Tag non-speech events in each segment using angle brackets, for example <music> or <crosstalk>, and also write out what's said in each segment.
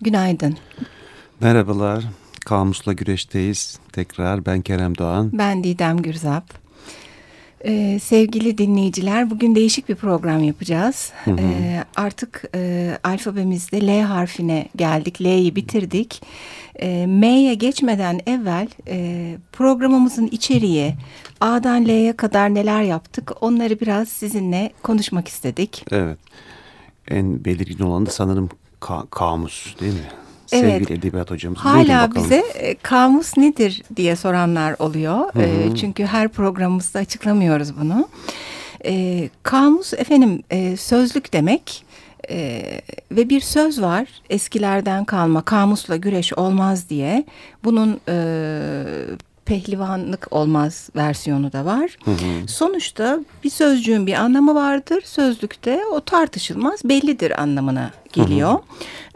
Günaydın. Merhabalar. Kamusla Güreş'teyiz. Tekrar ben Kerem Doğan. Ben Didem Gürzap. Ee, sevgili dinleyiciler bugün değişik bir program yapacağız. Hı hı. Ee, artık e, alfabemizde L harfine geldik. L'yi bitirdik. Ee, M'ye geçmeden evvel e, programımızın içeriği A'dan L'ye kadar neler yaptık onları biraz sizinle konuşmak istedik. Evet. En belirgin olan da sanırım ka kamus değil mi? Evet. Sevgili edebiyat hocamız. Hala bize e, kamus nedir diye soranlar oluyor. Hı hı. E, çünkü her programımızda açıklamıyoruz bunu. E, kamus efendim e, sözlük demek. Ee, ve bir söz var eskilerden kalma kamusla güreş olmaz diye bunun e, pehlivanlık olmaz versiyonu da var. Hı hı. Sonuçta bir sözcüğün bir anlamı vardır. Sözlükte o tartışılmaz bellidir anlamına geliyor. Hı hı.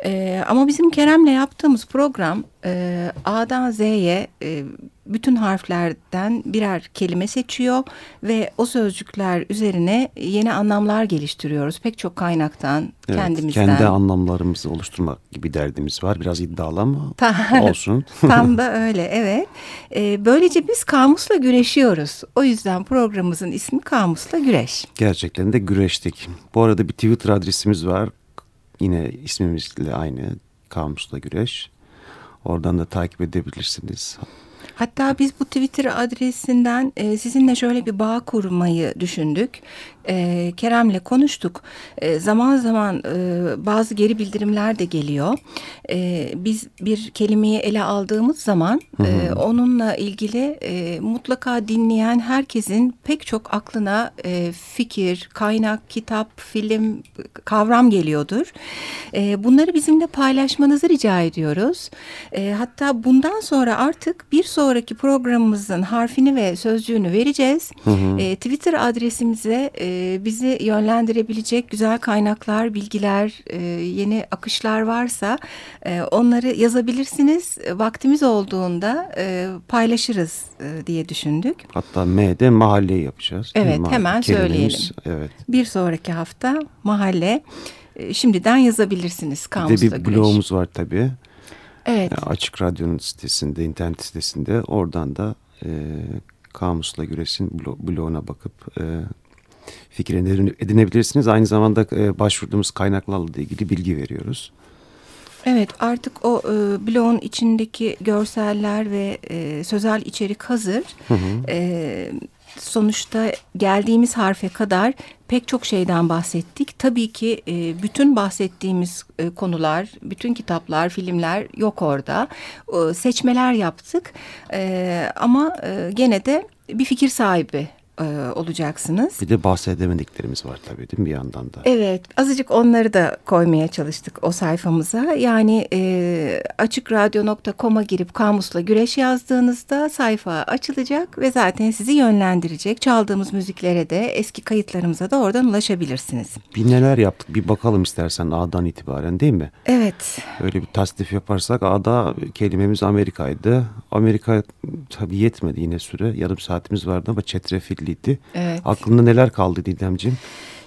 E, ama bizim Kerem'le yaptığımız program e, A'dan Z'ye e, bütün harflerden birer kelime seçiyor ve o sözcükler üzerine yeni anlamlar geliştiriyoruz. Pek çok kaynaktan, evet, kendimizden. Kendi anlamlarımızı oluşturmak gibi derdimiz var. Biraz iddialı ama <laughs> olsun. Tam da <laughs> öyle, evet. E, böylece biz kamusla güreşiyoruz. O yüzden programımızın ismi Kamusla Güreş. Gerçekten de güreştik. Bu arada bir Twitter adresimiz var. Yine ismimizle aynı Kamusla Güreş. Oradan da takip edebilirsiniz. Hatta biz bu Twitter adresinden e, sizinle şöyle bir bağ kurmayı düşündük e, Kerem'le konuştuk. E, zaman zaman e, bazı geri bildirimler de geliyor. E, biz bir kelimeyi ele aldığımız zaman hı hı. E, onunla ilgili e, mutlaka dinleyen herkesin pek çok aklına e, fikir, kaynak, kitap, film, kavram geliyordur. E, bunları bizimle paylaşmanızı rica ediyoruz. E, hatta bundan sonra artık bir sonraki programımızın harfini ve sözcüğünü vereceğiz. Hı hı. E, Twitter adresimize e, e, bizi yönlendirebilecek güzel kaynaklar, bilgiler, e, yeni akışlar varsa e, onları yazabilirsiniz. Vaktimiz olduğunda e, paylaşırız e, diye düşündük. Hatta M'de mahalle yapacağız. Evet mahalle. hemen Kelimemiz, söyleyelim. Evet. Bir sonraki hafta mahalle e, şimdiden yazabilirsiniz. Kamusla bir de bir blogumuz var tabii. Evet. Yani Açık Radyo'nun sitesinde, internet sitesinde oradan da e, Kamusla Güreş'in bloguna bakıp e, fikirlerini edinebilirsiniz. Aynı zamanda e, başvurduğumuz kaynaklarla ilgili bilgi veriyoruz. Evet artık o e, bloğun içindeki görseller ve e, sözel içerik hazır. Hı hı. E, sonuçta geldiğimiz harfe kadar pek çok şeyden bahsettik. Tabii ki e, bütün bahsettiğimiz e, konular, bütün kitaplar, filmler yok orada. E, seçmeler yaptık e, ama e, gene de bir fikir sahibi e, olacaksınız. Bir de bahsedemediklerimiz var tabii değil mi bir yandan da? Evet azıcık onları da koymaya çalıştık o sayfamıza. Yani e, açıkradyo.com'a girip kamusla güreş yazdığınızda sayfa açılacak ve zaten sizi yönlendirecek. Çaldığımız müziklere de eski kayıtlarımıza da oradan ulaşabilirsiniz. Bir neler yaptık bir bakalım istersen A'dan itibaren değil mi? Evet. Öyle bir tasdif yaparsak A'da kelimemiz Amerika'ydı. Amerika tabii yetmedi yine süre. Yarım saatimiz vardı ama çetrefilli önemliydi. Evet. Aklında neler kaldı Didemciğim?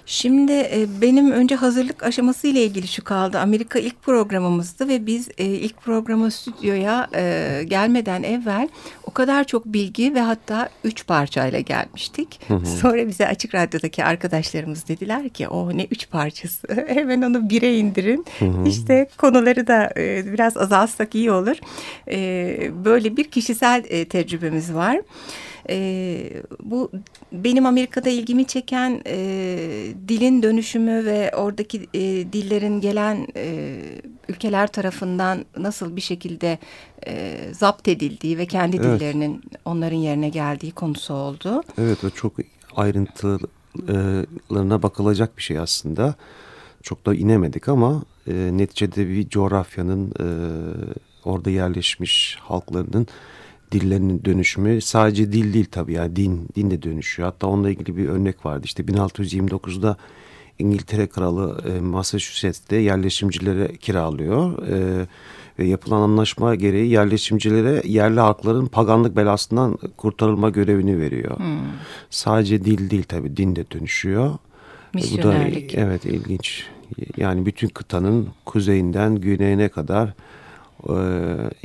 Şimdi e, benim önce hazırlık aşaması ile ilgili şu kaldı. Amerika ilk programımızdı ve biz e, ilk programa stüdyoya e, gelmeden evvel o kadar çok bilgi ve hatta üç parçayla gelmiştik. Hı hı. Sonra bize Açık Radyo'daki arkadaşlarımız dediler ki o oh, ne üç parçası <laughs> hemen onu bire indirin. Hı hı. İşte konuları da biraz azaltsak iyi olur. Böyle bir kişisel tecrübemiz var. E, bu benim Amerika'da ilgimi çeken e, dilin dönüşümü ve oradaki e, dillerin gelen e, ülkeler tarafından nasıl bir şekilde e, zapt edildiği ve kendi evet. dillerinin onların yerine geldiği konusu oldu. Evet o çok ayrıntılarına bakılacak bir şey aslında. Çok da inemedik ama e, neticede bir coğrafyanın e, orada yerleşmiş halklarının dillerinin dönüşümü sadece dil değil tabii yani din, din de dönüşüyor. Hatta onunla ilgili bir örnek vardı. İşte 1629'da İngiltere Kralı e, Massachusetts'te yerleşimcilere kiralıyor. E, ve yapılan anlaşma gereği yerleşimcilere yerli halkların paganlık belasından kurtarılma görevini veriyor. Hmm. Sadece dil değil tabii din de dönüşüyor. Misyonerlik. Bu da evet ilginç Yani bütün kıtanın kuzeyinden güneyine kadar e,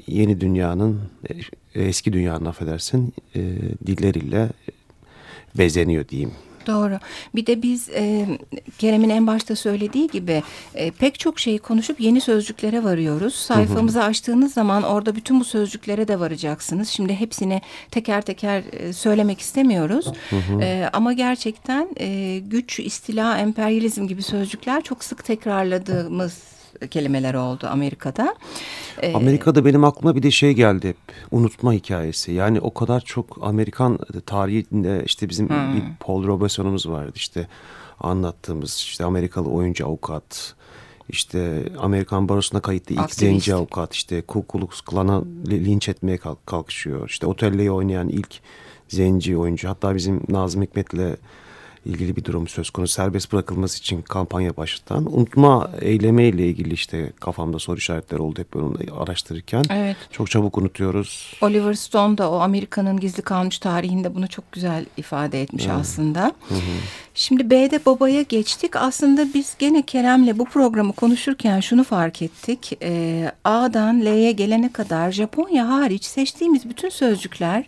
yeni dünyanın, e, eski dünyanın affedersin e, dilleriyle bezeniyor diyeyim. Doğru. Bir de biz e, Kerem'in en başta söylediği gibi e, pek çok şeyi konuşup yeni sözcüklere varıyoruz. Sayfamızı açtığınız zaman orada bütün bu sözcüklere de varacaksınız. Şimdi hepsini teker teker e, söylemek istemiyoruz. E, ama gerçekten e, güç, istila, emperyalizm gibi sözcükler çok sık tekrarladığımız kelimeler oldu Amerika'da. Ee, Amerika'da benim aklıma bir de şey geldi hep unutma hikayesi. Yani o kadar çok Amerikan tarihinde işte bizim hmm. bir Paul Robeson'umuz vardı işte anlattığımız işte Amerikalı oyuncu avukat işte Amerikan barosuna kayıtlı ilk Aktivist. zenci avukat işte Ku Klux Klan'a linç etmeye kalkışıyor. İşte Otello'yu oynayan ilk zenci oyuncu hatta bizim Nazım Hikmet'le ilgili bir durum söz konusu. Serbest bırakılması için kampanya başlatan unutma eylemiyle ilgili işte kafamda soru işaretleri oldu hep onu araştırırken. Evet. Çok çabuk unutuyoruz. Oliver Stone da o Amerika'nın gizli kalmış tarihinde bunu çok güzel ifade etmiş evet. aslında. Hı hı. Şimdi B'de babaya geçtik. Aslında biz gene Kerem'le bu programı konuşurken şunu fark ettik. Ee, A'dan L'ye gelene kadar Japonya hariç seçtiğimiz bütün sözcükler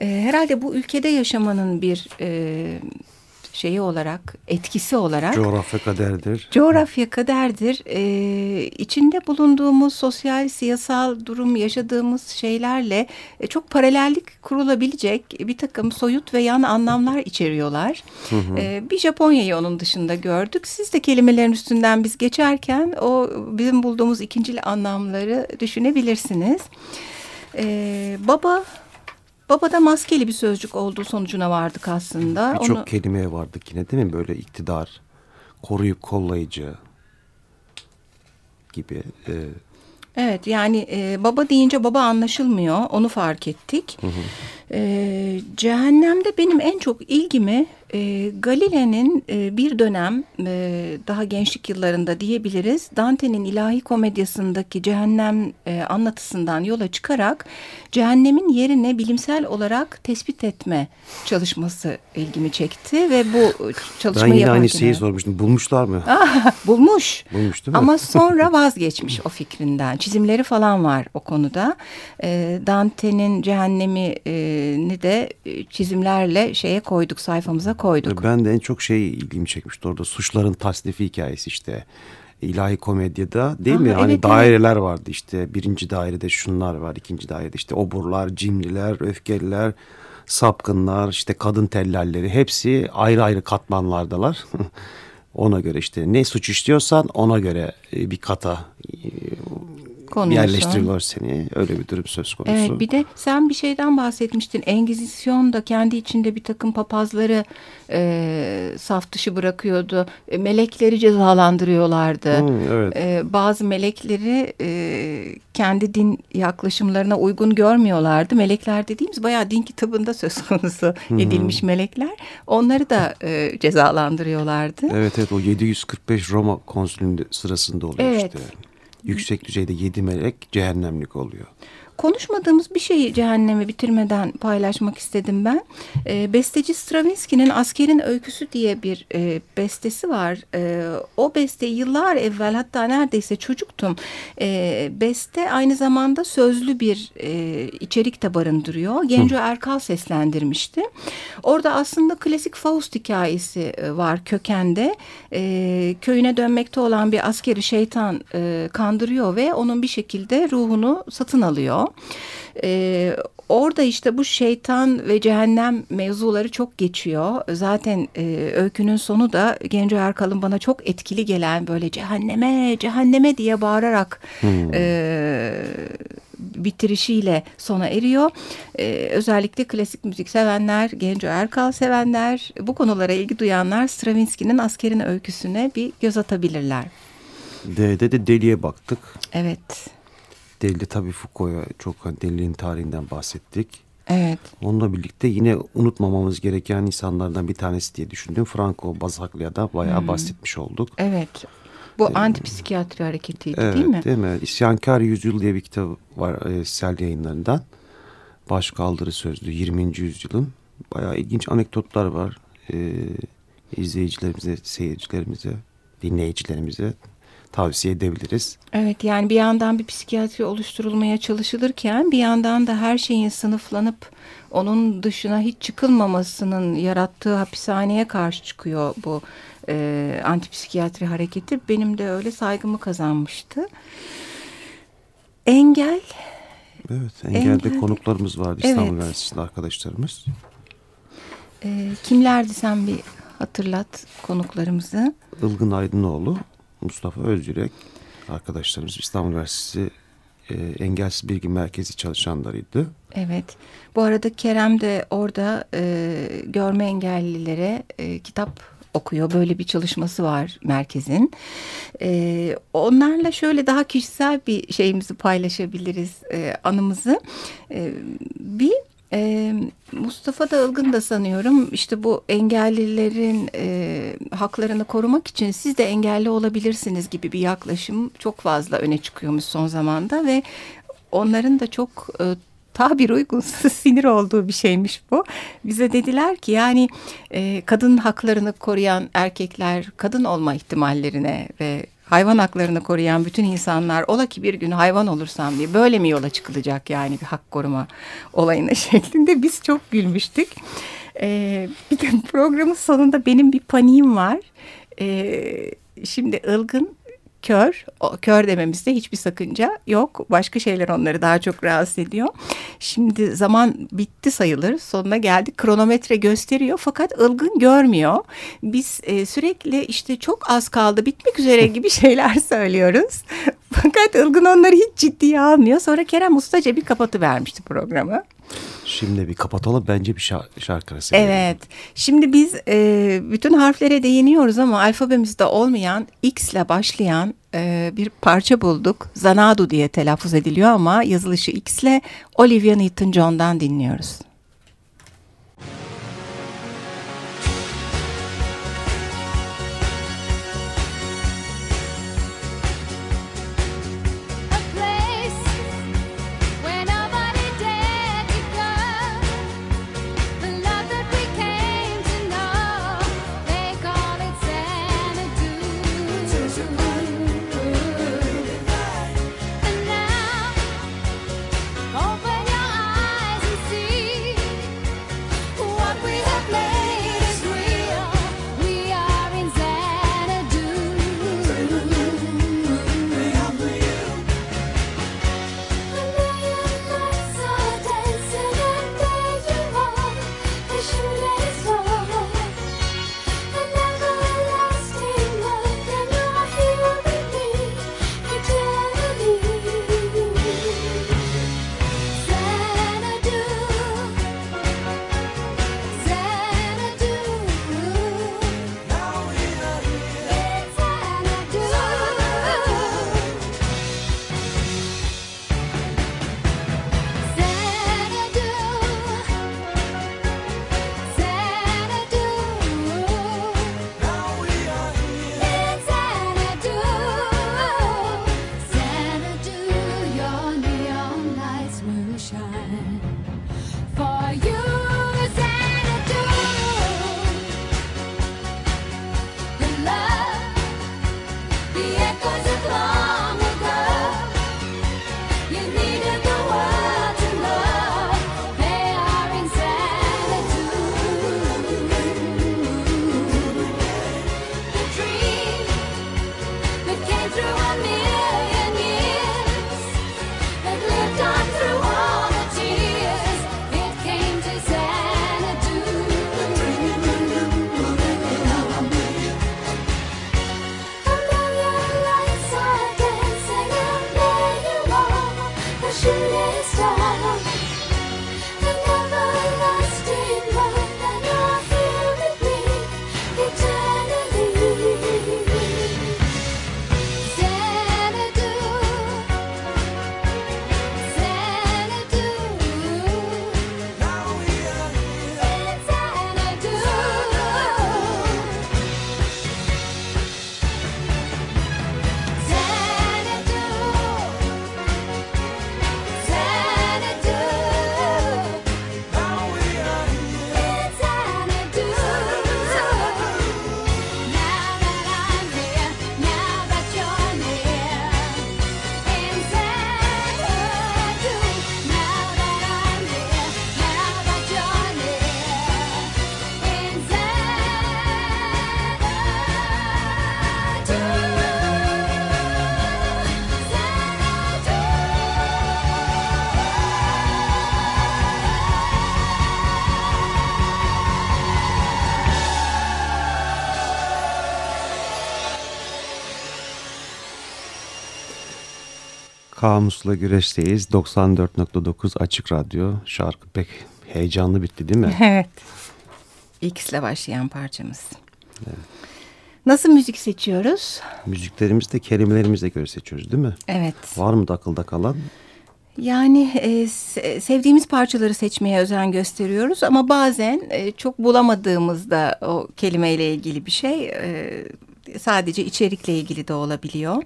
e, herhalde bu ülkede yaşamanın bir e, şeyi olarak, etkisi olarak. Coğrafya kaderdir. Coğrafya kaderdir. Ee, içinde bulunduğumuz sosyal, siyasal durum, yaşadığımız şeylerle e, çok paralellik kurulabilecek bir takım soyut ve yan anlamlar içeriyorlar. Hı hı. Ee, bir Japonya'yı onun dışında gördük. Siz de kelimelerin üstünden biz geçerken o bizim bulduğumuz ikincil anlamları düşünebilirsiniz. Ee, baba Babada maskeli bir sözcük olduğu sonucuna vardık aslında. Birçok Onu... kelimeye vardık yine değil mi? Böyle iktidar, koruyup kollayıcı gibi. E... Evet yani e, baba deyince baba anlaşılmıyor. Onu fark ettik. Hı hı. E, cehennemde benim en çok ilgimi e, Galile'nin e, bir dönem e, daha gençlik yıllarında diyebiliriz Dante'nin ilahi komedyasındaki cehennem e, anlatısından yola çıkarak cehennemin yerine bilimsel olarak tespit etme çalışması ilgimi çekti ve bu çalışmayı Ben yine aynı şeyi sormuştum. Bulmuşlar mı? bulmuş. Bulmuş değil mi? Ama sonra vazgeçmiş o fikrinden. Çizimleri falan var o konuda. E, Dante'nin cehennemi e, ni de e, çizimlerle şeye koyduk sayfamıza koyduk. Ben de en çok şey ilgimi çekmişti orada suçların tasnifi hikayesi işte ilahi komedyada değil Aha, mi? Hani evet, daireler evet. vardı işte birinci dairede şunlar var ikinci dairede işte oburlar, cimriler, öfkeliler, sapkınlar işte kadın tellalleri hepsi ayrı ayrı katmanlardalar. <laughs> ona göre işte ne suç işliyorsan ona göre e, bir kata e, konusu. Yerleştiriyorlar seni. Öyle bir durum söz konusu. Evet bir de sen bir şeyden bahsetmiştin. Engizisyon da kendi içinde bir takım papazları e, saf dışı bırakıyordu. E, melekleri cezalandırıyorlardı. Hmm, evet. e, bazı melekleri e, kendi din yaklaşımlarına uygun görmüyorlardı. Melekler dediğimiz bayağı din kitabında söz konusu hmm. edilmiş melekler. Onları da e, cezalandırıyorlardı. Evet evet o 745 Roma konsülünde sırasında oluyor evet. işte yüksek düzeyde yedi melek cehennemlik oluyor konuşmadığımız bir şeyi cehennemi bitirmeden paylaşmak istedim ben. E, besteci Stravinsky'nin Askerin Öyküsü diye bir e, bestesi var. E, o beste yıllar evvel hatta neredeyse çocuktum. E, beste aynı zamanda sözlü bir e, içerik de barındırıyor. Genco. Erkal seslendirmişti. Orada aslında klasik Faust hikayesi e, var kökende. E, köyüne dönmekte olan bir askeri şeytan e, kandırıyor ve onun bir şekilde ruhunu satın alıyor. E, orada işte bu şeytan ve cehennem mevzuları çok geçiyor. Zaten e, öykünün sonu da Genco Erkal'ın bana çok etkili gelen böyle cehenneme cehenneme diye bağırarak hmm. e, bitirişiyle sona eriyor. Ee, özellikle klasik müzik sevenler, Genco Erkal sevenler, bu konulara ilgi duyanlar Stravinsky'nin Askerin Öyküsüne bir göz atabilirler. D'de de deliye baktık. Evet. Deli tabii Foucault'a çok hani deliliğin tarihinden bahsettik. Evet. Onunla birlikte yine unutmamamız gereken insanlardan bir tanesi diye düşündüm. Franco Basaglia'da bayağı hmm. bahsetmiş olduk. Evet. Bu ee, antipsikiyatri hareketiydi evet, değil mi? Değil mi? İsyankar Yüzyıl diye bir kitap var e, Sel yayınlarından. Baş kaldırı sözlü 20. yüzyılın. Bayağı ilginç anekdotlar var. E, izleyicilerimize, seyircilerimize dinleyicilerimize tavsiye edebiliriz. Evet yani bir yandan bir psikiyatri oluşturulmaya çalışılırken bir yandan da her şeyin sınıflanıp onun dışına hiç çıkılmamasının yarattığı hapishaneye karşı çıkıyor bu e, antipsikiyatri hareketi. Benim de öyle saygımı kazanmıştı. Engel. Evet engelde engel. konuklarımız vardı İstanbul evet. Üniversitesi'nde arkadaşlarımız. E, kimlerdi sen bir hatırlat konuklarımızı? Ilgın Aydınoğlu, Mustafa Özcürek arkadaşlarımız İstanbul Üniversitesi e, Engelsiz Bilgi Merkezi çalışanlarıydı. Evet. Bu arada Kerem de orada e, görme engellilere e, kitap okuyor. Böyle bir çalışması var merkezin. E, onlarla şöyle daha kişisel bir şeyimizi paylaşabiliriz, e, anımızı. E, bir Mustafa da Ilgın da sanıyorum işte bu engellilerin e, haklarını korumak için siz de engelli olabilirsiniz gibi bir yaklaşım çok fazla öne çıkıyormuş son zamanda ve onların da çok e, tabir uygunsuz <laughs> sinir olduğu bir şeymiş bu. Bize dediler ki yani e, kadın haklarını koruyan erkekler kadın olma ihtimallerine ve hayvan haklarını koruyan bütün insanlar ola ki bir gün hayvan olursam diye böyle mi yola çıkılacak yani bir hak koruma olayına <laughs> şeklinde biz çok gülmüştük. Ee, bir de programın sonunda benim bir paniğim var. Ee, şimdi ılgın kör. O, kör dememizde hiçbir sakınca yok. Başka şeyler onları daha çok rahatsız ediyor. Şimdi zaman bitti sayılır. Sonuna geldik. Kronometre gösteriyor fakat ılgın görmüyor. Biz e, sürekli işte çok az kaldı bitmek üzere gibi <laughs> şeyler söylüyoruz. Fakat ılgın onları hiç ciddiye almıyor. Sonra Kerem ustaca bir kapatıvermişti programı. Şimdi bir kapatalım bence bir şarkı arası. Evet. Şimdi biz e, bütün harflere değiniyoruz ama alfabemizde olmayan X ile başlayan e, bir parça bulduk. Zanadu diye telaffuz ediliyor ama yazılışı X ile Olivia Newton-John'dan dinliyoruz. Kamusla güreşteyiz. 94.9 Açık Radyo. Şarkı pek heyecanlı bitti değil mi? <laughs> Evet. X'le başlayan parçamız. Evet. Nasıl müzik seçiyoruz? Müziklerimizi de kelimelerimize göre seçiyoruz değil mi? Evet. Var mı da akılda kalan? Yani e, sevdiğimiz parçaları seçmeye özen gösteriyoruz ama bazen e, çok bulamadığımızda o kelimeyle ilgili bir şey e, sadece içerikle ilgili de olabiliyor.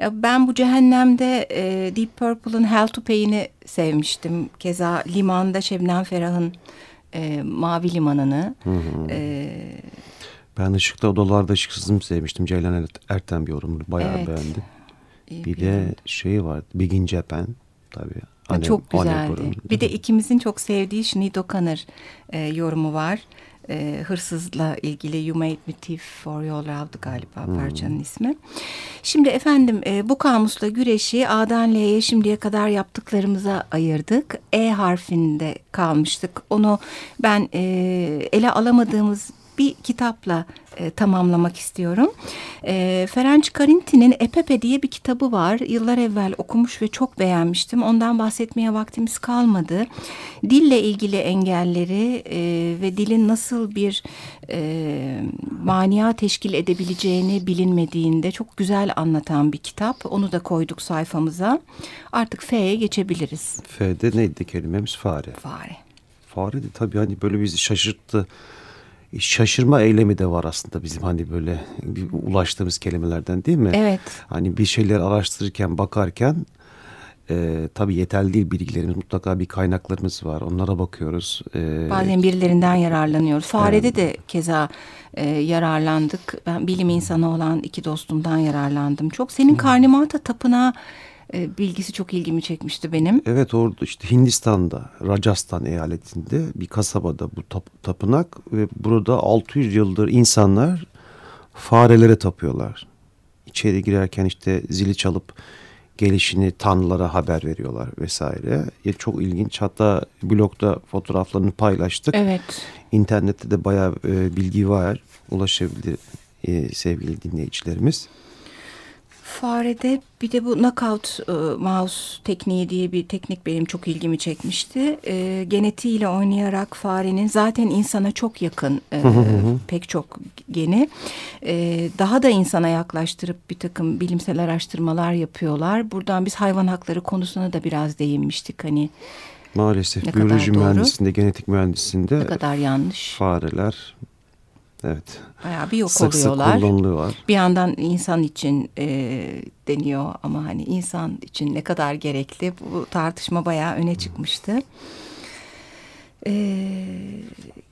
Ben bu cehennemde e, Deep Purple'ın Hell to Pay'ini sevmiştim. Keza Liman'da Şebnem Ferah'ın e, Mavi Limanı'nı. Hı hı. E, ben Işıkta Odalarda Işıksız'ımı sevmiştim. Ceylan Erten bir yorumunu bayağı evet. beğendim. Bir, bir de şey var Bigin Japan tabii. Anne, çok güzeldi. Bir de ikimizin çok sevdiği Sinead O'Connor e, yorumu var e, hırsızla ilgili You Made Me Thief for Your Love'dı galiba hmm. parçanın ismi. Şimdi efendim e, bu kamusla güreşi A'dan L'ye şimdiye kadar yaptıklarımıza ayırdık. E harfinde kalmıştık. Onu ben e, ele alamadığımız bir kitapla e, tamamlamak istiyorum. E, Ferenc Karinti'nin Epepe diye bir kitabı var. Yıllar evvel okumuş ve çok beğenmiştim. Ondan bahsetmeye vaktimiz kalmadı. Dille ilgili engelleri e, ve dilin nasıl bir e, mania teşkil edebileceğini bilinmediğinde çok güzel anlatan bir kitap. Onu da koyduk sayfamıza. Artık F'ye geçebiliriz. F'de neydi kelimemiz? Fare. Fare. Fare de tabii hani böyle bizi şaşırttı şaşırma eylemi de var aslında bizim hani böyle ulaştığımız kelimelerden değil mi? Evet. Hani bir şeyler araştırırken bakarken e, tabii yeterli değil bilgilerimiz mutlaka bir kaynaklarımız var onlara bakıyoruz. E, Bazen birilerinden yararlanıyoruz. Farede evet. de keza e, yararlandık. Ben bilim insanı olan iki dostumdan yararlandım. Çok senin Karnimata Tapınağı e, bilgisi çok ilgimi çekmişti benim. Evet orada işte Hindistan'da Rajasthan eyaletinde bir kasabada bu tap, tapınak ve burada 600 yıldır insanlar farelere tapıyorlar. İçeri girerken işte zili çalıp gelişini tanrılara haber veriyorlar vesaire. Ya çok ilginç. Hatta blogda fotoğraflarını paylaştık. Evet. İnternette de bayağı e, bilgi var. Ulaşabilir e, sevgili dinleyicilerimiz. Farede bir de bu knockout e, mouse tekniği diye bir teknik benim çok ilgimi çekmişti. E, genetiğiyle oynayarak farenin zaten insana çok yakın e, pek çok geni e, daha da insana yaklaştırıp bir takım bilimsel araştırmalar yapıyorlar. Buradan biz hayvan hakları konusuna da biraz değinmiştik hani. Maalesef biyoloji mühendisliğinde, genetik mühendisliğinde ne kadar yanlış. Fareler Evet. Bayağı bir yok sık oluyorlar. Sık kullanılıyorlar. Bir yandan insan için e, deniyor ama hani insan için ne kadar gerekli bu tartışma bayağı öne çıkmıştı. E,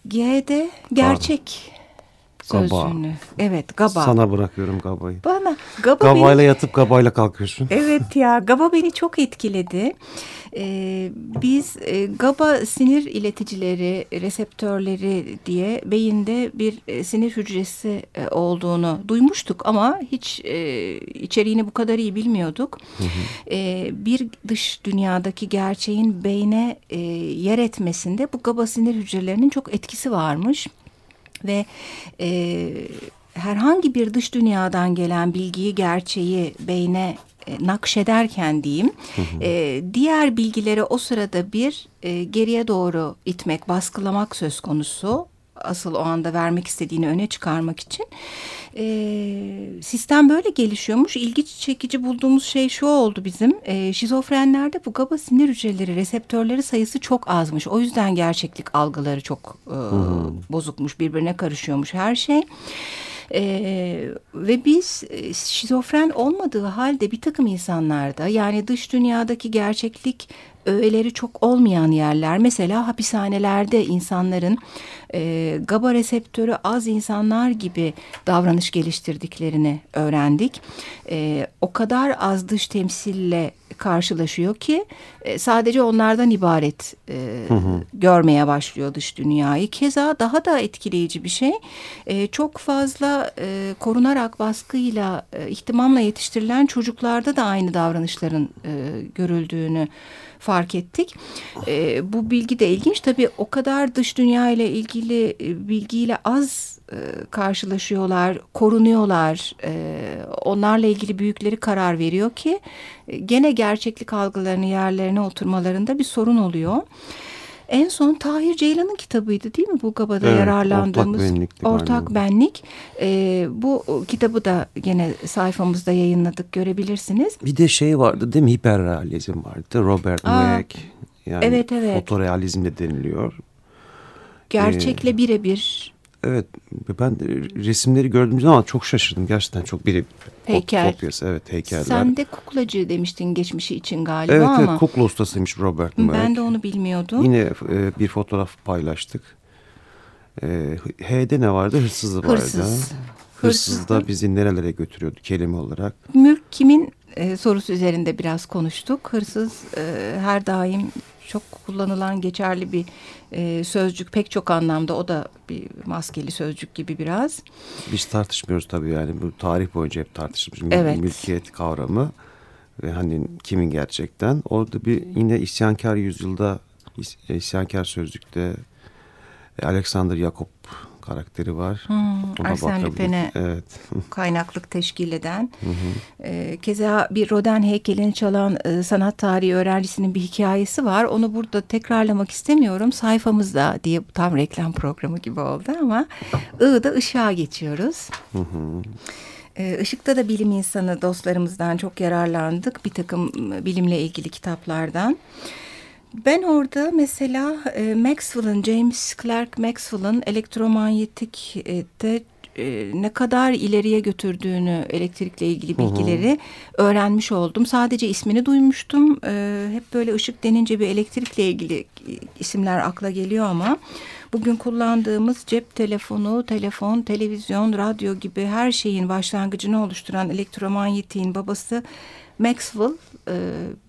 G'de gerçek Gaba. sözcüğünü. Evet gaba. Sana bırakıyorum gabayı. Bana gaba Gabayla beni... yatıp gabayla kalkıyorsun. Evet ya gaba beni çok etkiledi. Ee, biz e, GABA sinir ileticileri, reseptörleri diye beyinde bir e, sinir hücresi e, olduğunu duymuştuk ama hiç e, içeriğini bu kadar iyi bilmiyorduk. Hı hı. E, bir dış dünyadaki gerçeğin beyne e, yer etmesinde bu GABA sinir hücrelerinin çok etkisi varmış ve e, herhangi bir dış dünyadan gelen bilgiyi, gerçeği beyne e, nakşederken diyeyim hı hı. E, diğer bilgileri o sırada bir e, geriye doğru itmek, baskılamak söz konusu asıl o anda vermek istediğini öne çıkarmak için e, sistem böyle gelişiyormuş. İlgi çekici bulduğumuz şey şu oldu bizim. E, şizofrenlerde bu GABA sinir hücreleri, reseptörleri sayısı çok azmış. O yüzden gerçeklik algıları çok e, bozukmuş, birbirine karışıyormuş her şey. Ee, ve biz e, şizofren olmadığı halde bir takım insanlarda yani dış dünyadaki gerçeklik öğeleri çok olmayan yerler mesela hapishanelerde insanların e, GABA reseptörü az insanlar gibi davranış geliştirdiklerini öğrendik. E, o kadar az dış temsille karşılaşıyor ki e, sadece onlardan ibaret e, hı hı. görmeye başlıyor dış dünyayı. Keza daha da etkileyici bir şey e, çok fazla e, korunarak baskıyla e, ihtimamla yetiştirilen çocuklarda da aynı davranışların e, görüldüğünü fark ettik. E, bu bilgi de ilginç. Tabii o kadar dış dünya ile ilgili e, bilgiyle az e, karşılaşıyorlar, korunuyorlar. E, onlarla ilgili büyükleri karar veriyor ki e, gene gerçeklik algılarını yerlerine oturmalarında bir sorun oluyor. En son Tahir Ceylan'ın kitabıydı değil mi? Bu Gaba'da evet, yararlandığımız Ortak, ortak Benlik. E, bu kitabı da gene sayfamızda yayınladık görebilirsiniz. Bir de şey vardı değil mi? Hiperrealizm vardı. Robert Mueck. Yani evet, evet. fotorealizm de deniliyor. Gerçekle ee, birebir. Evet ben resimleri gördüğüm zaman çok şaşırdım. Gerçekten çok birebir. Heykel. Kopyası, evet heykeller. Sen de kuklacı demiştin geçmişi için galiba evet, ama. Evet kukla ustasıymış Robert Mueck. Ben de onu bilmiyordum. Yine e, bir fotoğraf paylaştık. E, H'de ne vardı? Hırsızı vardı. Hırsız. Hırsız da bizi nerelere götürüyordu kelime olarak? Mülk kimin e, sorusu üzerinde biraz konuştuk. Hırsız e, her daim çok kullanılan geçerli bir e, sözcük pek çok anlamda o da bir maskeli sözcük gibi biraz. Biz tartışmıyoruz tabii yani bu tarih boyunca hep tartışılmış evet. mülkiyet kavramı ve hani kimin gerçekten orada bir yine isyankar yüzyılda isyankar sözlükte Alexander Jacob karakteri var. Hmm, Arsene Lupin'e evet. <laughs> kaynaklık teşkil eden. Hı hı. E, keza bir Rodin heykelini çalan e, sanat tarihi öğrencisinin bir hikayesi var. Onu burada tekrarlamak istemiyorum. Sayfamızda diye tam reklam programı gibi oldu ama I'da ışığa geçiyoruz. Hı hı. Işık'ta da bilim insanı dostlarımızdan çok yararlandık. Bir takım bilimle ilgili kitaplardan. Ben orada mesela e, Maxwell'ın, James Clerk Maxwell'ın elektromanyetik e, e, ne kadar ileriye götürdüğünü elektrikle ilgili bilgileri hı hı. öğrenmiş oldum. Sadece ismini duymuştum. E, hep böyle ışık denince bir elektrikle ilgili isimler akla geliyor ama bugün kullandığımız cep telefonu, telefon, televizyon, radyo gibi her şeyin başlangıcını oluşturan elektromanyetiğin babası Maxwell e,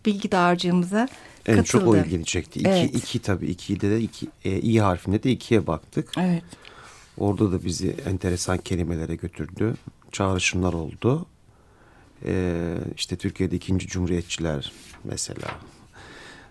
bilgi dağarcığımıza en katıldı. çok o ilgini çekti. İki, evet. iki tabii iki de iki, e, i harfinde de ikiye baktık. Evet. Orada da bizi enteresan kelimelere götürdü. Çağrışımlar oldu. Ee, işte Türkiye'de ikinci cumhuriyetçiler mesela.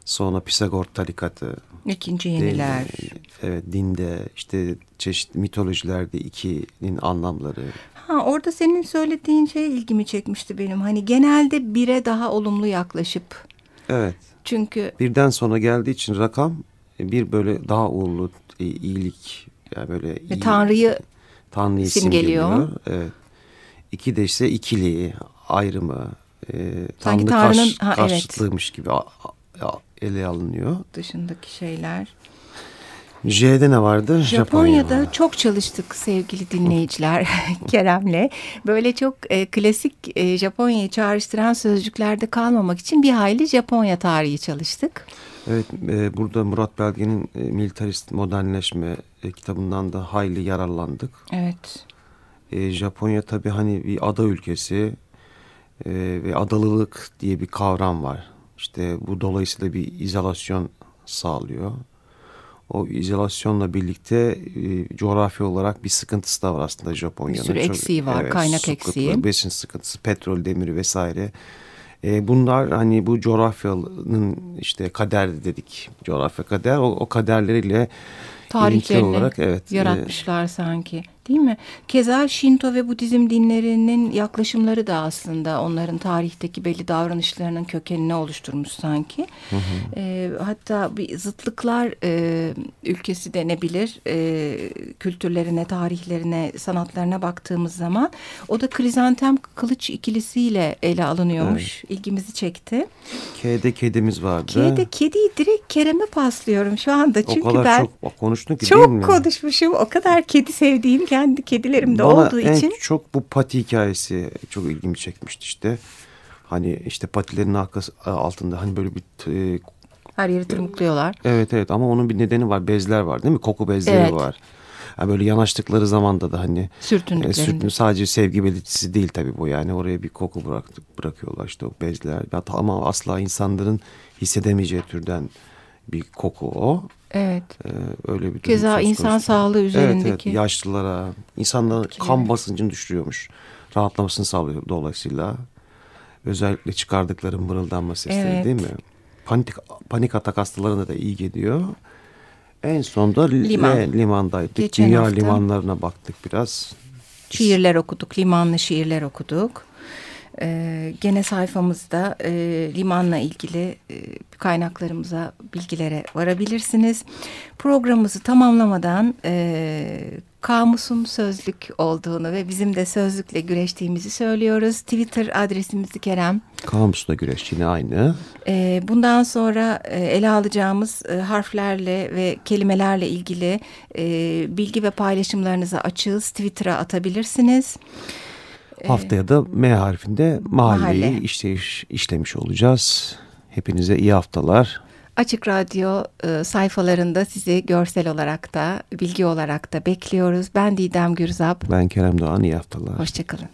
Sonra Pisagor tarikatı. İkinci yeniler. Din, evet dinde işte çeşitli mitolojilerde ikinin anlamları. Ha, orada senin söylediğin şey ilgimi çekmişti benim. Hani genelde bire daha olumlu yaklaşıp. Evet. Çünkü birden sonra geldiği için rakam e, bir böyle daha uğurlu e, iyilik yani böyle iyi, Tanrı'yı Tanrı'yı simgeliyor. Evet. İki de işte ikiliği, ayrımı, e, Tanrı karş, ha, karşıtlığıymış evet. gibi ele alınıyor. Dışındaki şeyler. J'de ne vardı? Japonya'da Japonya. çok çalıştık sevgili dinleyiciler <laughs> Kerem'le. Böyle çok e, klasik e, Japonya'yı çağrıştıran sözcüklerde kalmamak için bir hayli Japonya tarihi çalıştık. Evet, e, burada Murat Belge'nin e, Militarist Modernleşme e, kitabından da hayli yararlandık. Evet. E, Japonya tabii hani bir ada ülkesi e, ve adalılık diye bir kavram var. İşte bu dolayısıyla bir izolasyon sağlıyor o izolasyonla birlikte e, coğrafi olarak bir sıkıntısı da var aslında Japonya'nın. Bir sürü eksiği var, evet, kaynak eksiği. Besin sıkıntısı, petrol, demiri vesaire. E, bunlar hani bu coğrafyanın işte kader dedik, coğrafya kader, o, o kaderleriyle tarihlerini olarak, evet, yaratmışlar e, sanki değil mi? Keza Şinto ve Budizm dinlerinin yaklaşımları da aslında onların tarihteki belli davranışlarının kökenini oluşturmuş sanki. Hı hı. E, hatta bir zıtlıklar e, ülkesi denebilir e, kültürlerine, tarihlerine, sanatlarına baktığımız zaman. O da Krizantem Kılıç ikilisiyle ele alınıyormuş. Evet. İlgimizi çekti. K'de kedimiz vardı. K'de kediyi direkt Kerem'e paslıyorum şu anda. Çünkü o kadar ben çok konuştun ki çok konuşmuşum. O kadar kedi sevdiğim kendi kedilerim de Bana olduğu en için. çok bu pati hikayesi çok ilgimi çekmişti işte. Hani işte patilerin arkası altında hani böyle bir e, her yeri tırmıklıyorlar. Evet evet ama onun bir nedeni var. Bezler var değil mi? Koku bezleri evet. var. Yani böyle yanaştıkları zamanda da hani sürtündüklerinde. E, sürtün, sadece sevgi belirtisi değil tabii bu yani. Oraya bir koku bıraktık, bırakıyorlar işte o bezler. Ama asla insanların hissedemeyeceği türden bir koku o. Evet. Ee, öyle bir Keza insan konusu. sağlığı üzerindeki. Evet, evet yaşlılara, insanların kan basıncını düşürüyormuş. Rahatlamasını sağlıyor dolayısıyla. Özellikle çıkardıkları mırıldanma sesleri evet. değil mi? Panik, panik atak hastalarına da iyi geliyor. En sonda Liman. limandaydık. Geçen Dünya hafta. limanlarına baktık biraz. Şiirler okuduk, limanlı şiirler okuduk. Ee, gene sayfamızda e, limanla ilgili e, kaynaklarımıza, bilgilere varabilirsiniz. Programımızı tamamlamadan e, kamusun sözlük olduğunu ve bizim de sözlükle güreştiğimizi söylüyoruz. Twitter adresimizi Kerem. Kamusla güreş yine aynı. E, bundan sonra e, ele alacağımız e, harflerle ve kelimelerle ilgili e, bilgi ve paylaşımlarınızı açığız. Twitter'a atabilirsiniz. Ee, Haftaya da M harfinde mahalleyi mahalle. işlemiş, işlemiş olacağız. Hepinize iyi haftalar. Açık Radyo e, sayfalarında sizi görsel olarak da, bilgi olarak da bekliyoruz. Ben Didem Gürzap. Ben Kerem Doğan. İyi haftalar. Hoşçakalın.